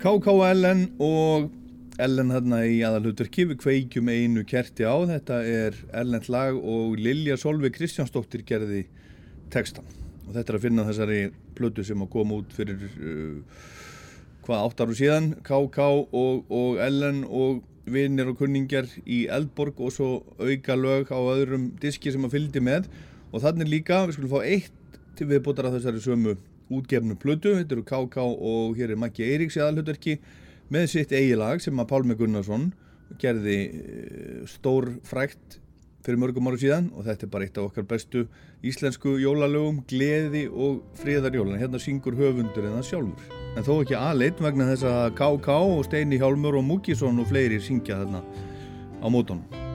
KK Ellen og Ellen hérna í aðalhuturki við kveikjum einu kerti á. Þetta er Ellend lag og Lilja Solveig Kristjánsdóttir gerði textan og þetta er að finna þessari plötu sem að koma út fyrir uh, hvað átt áru síðan. KK og, og Ellen og vinnir og kunningjar í Eldborg og svo auka lög á öðrum diski sem að fylgdi með. Og þannig líka við skulum fá eitt til viðbútar að þessari sömu útgefnu plötu, þetta eru KK og hér er Maggi Eiríks í aðalhuturki með sitt eigilag sem að Pálmi Gunnarsson gerði eh, stór frækt fyrir mörgum áru síðan og þetta er bara eitt af okkar bestu íslensku jólalögum, gleði og fríðarjólan. Hérna syngur höfundur en það sjálfur. En þó ekki aðleitt vegna þess að KK og Steini Hjálmur og Múkisson og fleiri syngja þarna á mótonum.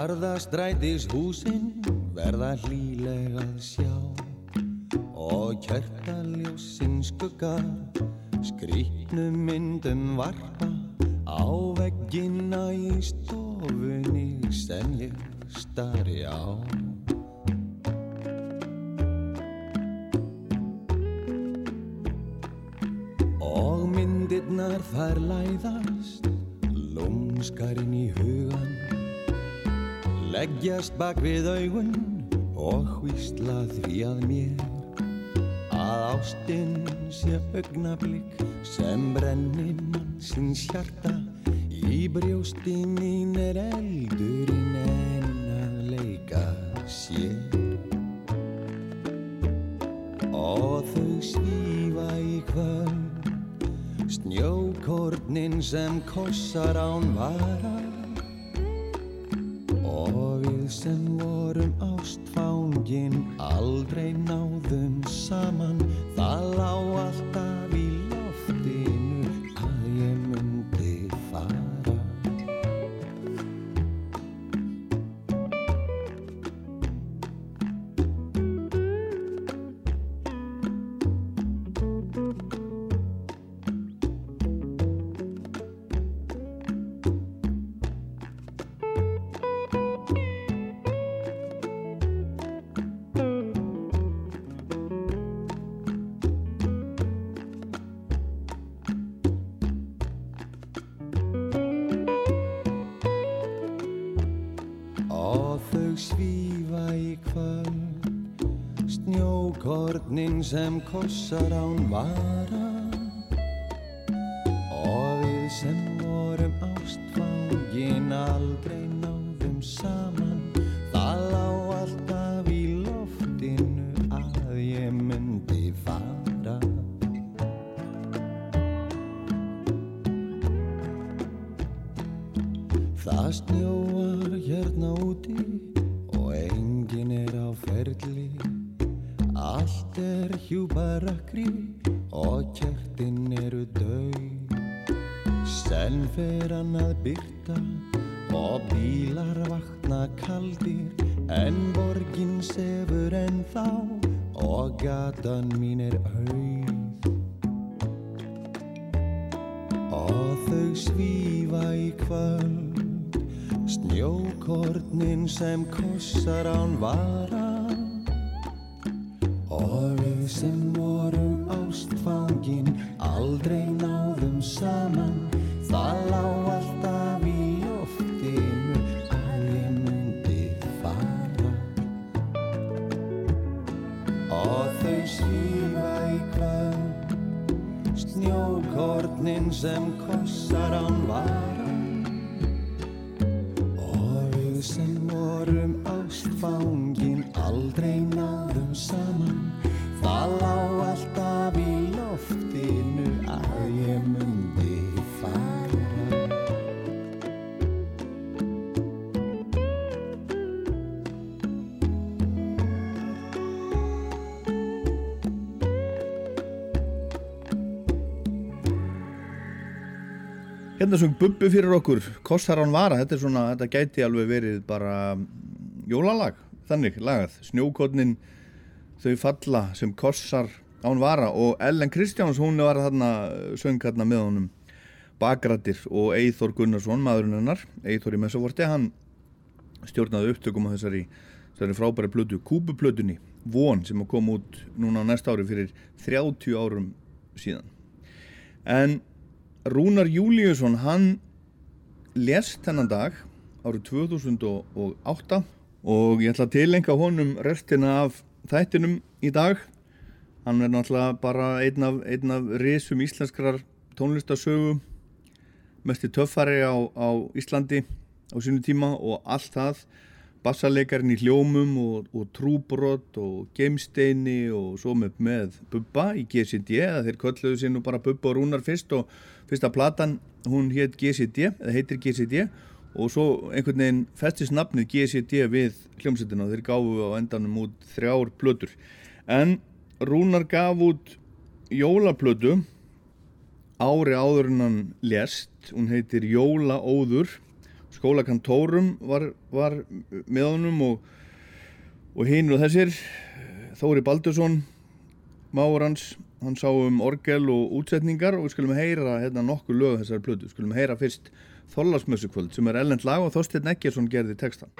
Garðastrætis húsinn verða hlýlegað snjókornin sem kossar án vara Hérna sem bubbi fyrir okkur, kostar hann vara, þetta er svona, þetta gæti alveg verið bara jólalag, þannig lagað, snjókotnin þau falla sem kossar án vara og Ellen Kristjáns, hún var þarna, söng þarna með honum. Bagrættir og Eithor Gunnarsson, maðurinn hennar, Eithor í Messavorti, hann stjórnaði upptökum á þessari, þessari frábæri plötu, kúpuplötunni, Von, sem að koma út núna á næsta ári fyrir 30 árum síðan. En Rúnar Júliusson hann lest þennan dag árið 2008 og ég ætla að tilenga honum restina af þættinum í dag. Hann er náttúrulega bara einn af, einn af risum íslenskrar tónlistasögu mest í töffari á, á Íslandi á sínu tíma og allt það. Bassalekarinn í hljómum og, og trúbrott og geimsteini og svo með, með Bubba í GCD eða þeir kölluðu sér nú bara Bubba og Rúnar fyrst og fyrsta platan hún heit GCD, eða heitir GCD og svo einhvern veginn festist nafnið GCD við hljómsveitina. Og þeir gafu á endanum út þrjár plötur. En Rúnar gaf út jólaplötu ári áðurinnan lest hún heitir Jólaóður. Skólakantórum var, var með honum og og hinn og þessir Þóri Baldursson Máurans hann sá um orgel og útsetningar og við skulum heyra hérna nokkur lög þessari plötu, við skulum heyra fyrst Þorlarsmjössukvöld sem er ellend lag og Þorstein Eggersson gerði textan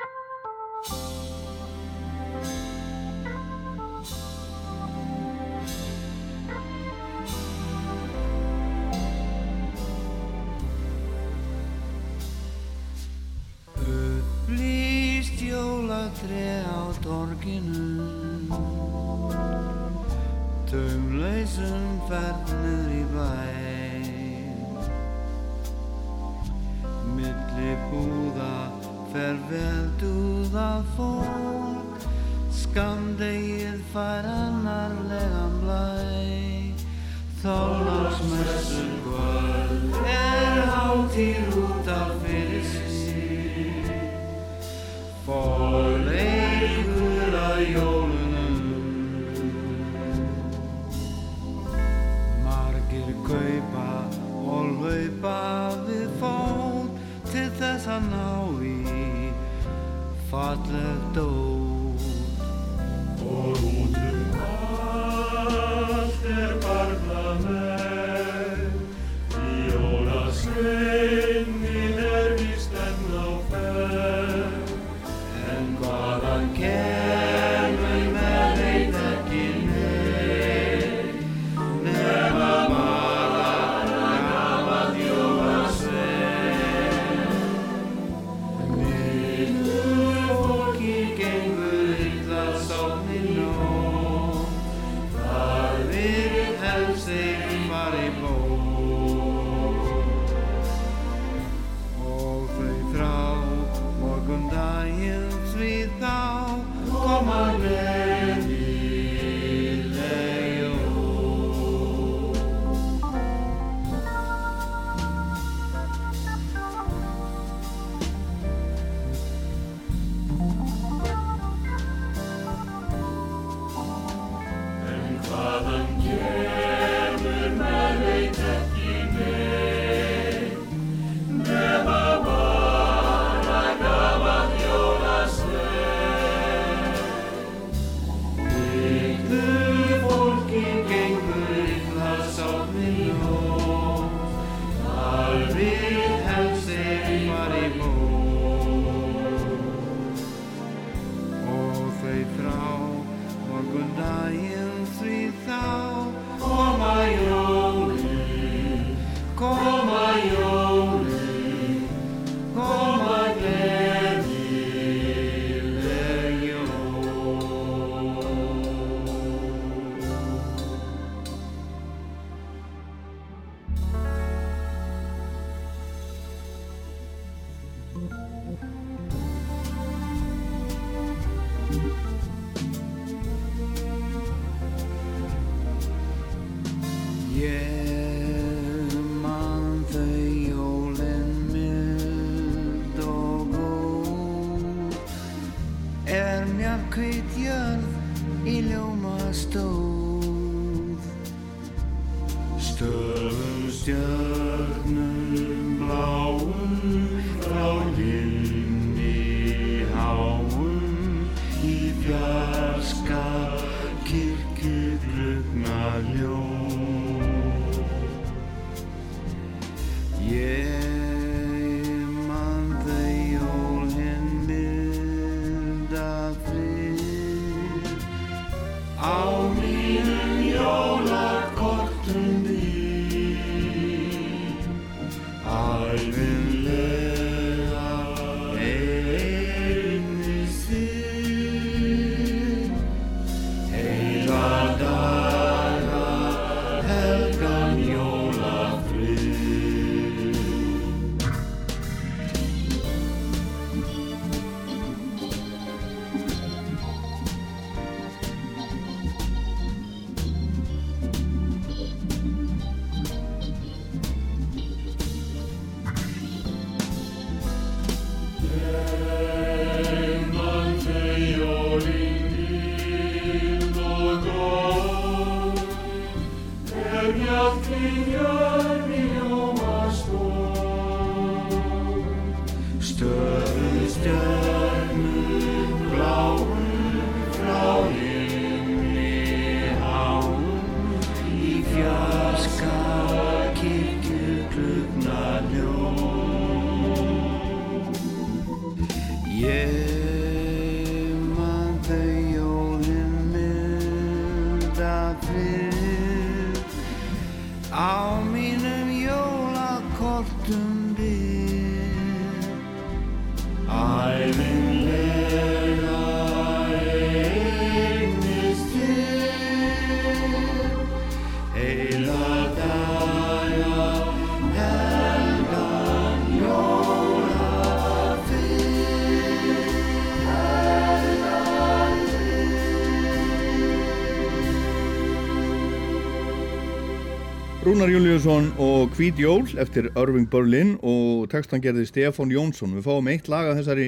Rúnar Júliusson og Kvít Jól eftir Irving Berlin og textan gerði Stefan Jónsson. Við fáum eitt lag af þessari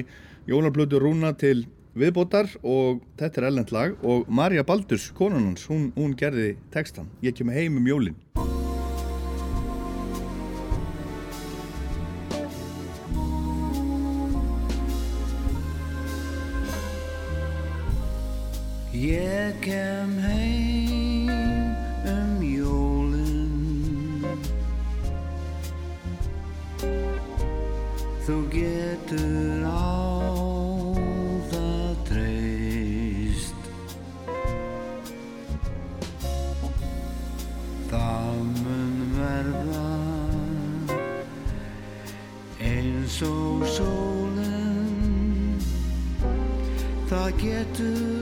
Jólarblödu Rúna til viðbótar og þetta er ellend lag og Marja Baldurs, konan hans, hún, hún gerði textan. Ég kem heim um jólinn. Ég kem heim getur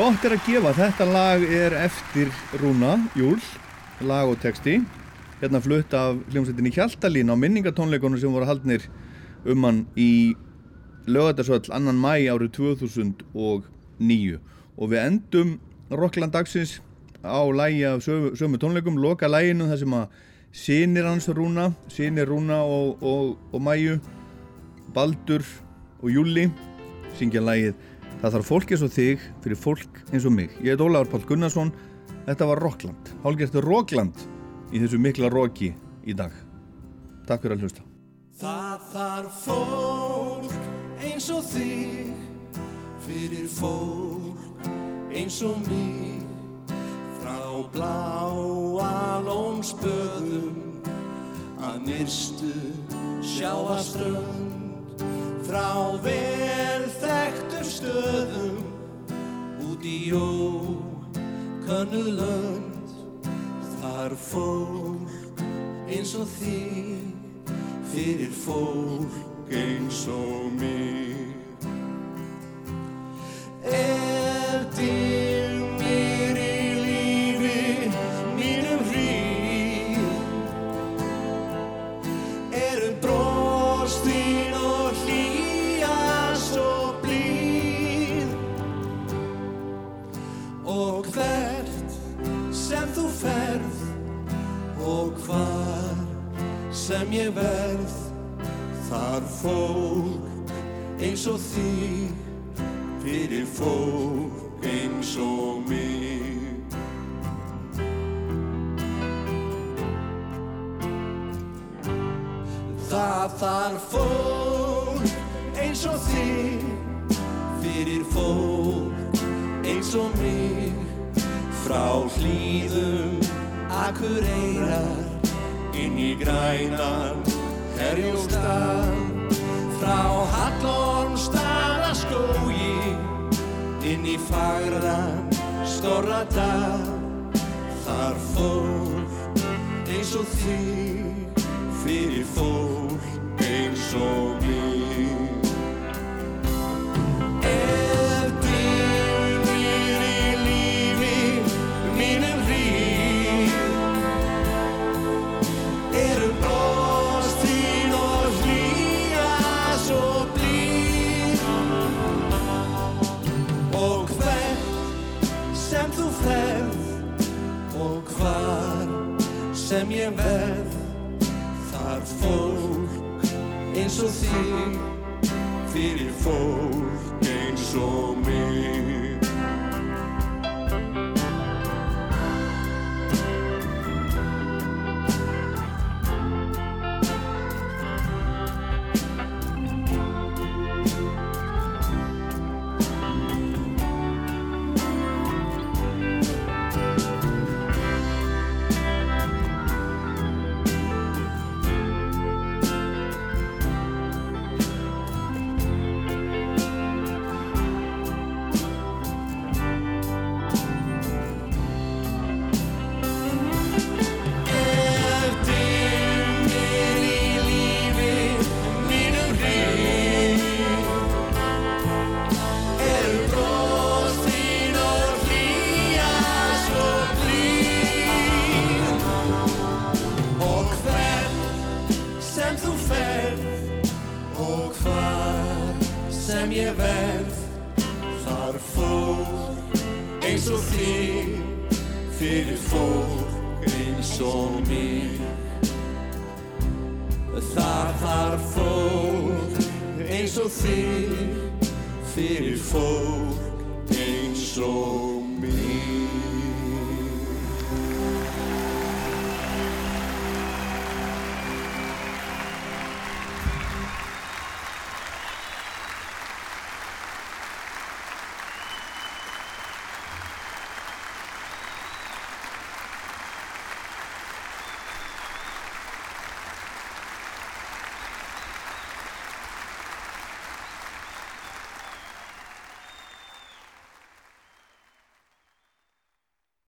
Gott er að gefa, þetta lag er eftir Rúna Júl, lag og texti. Hérna flutt af hljómsveitinni Hjaltalín á minningatónleikunum sem voru haldnir um hann í lögatarsvöll annan mæ árið 2009 og við endum Rockland dagsins á lægi af sömu, sömu tónleikum, loka læginu þar sem að sinir hans Rúna, sinir Rúna og, og, og Mæju, Baldur og Júli syngja lægið Það þarf fólk eins og þig fyrir fólk eins og mig. Ég heit Ólafur Pál Gunnarsson, þetta var Rockland, hálgertu Rockland í þessu mikla roki í dag. Takk fyrir að hlusta. Það þarf fólk eins og þig fyrir fólk eins og mig frá bláa lónspöðum að nyrstu sjáaströnd frá vel þekktur stöðum út í ókönnu lönd. Þar fólk eins og þig fyrir fólk eins og mig. Ef dimmir fólk eins og þig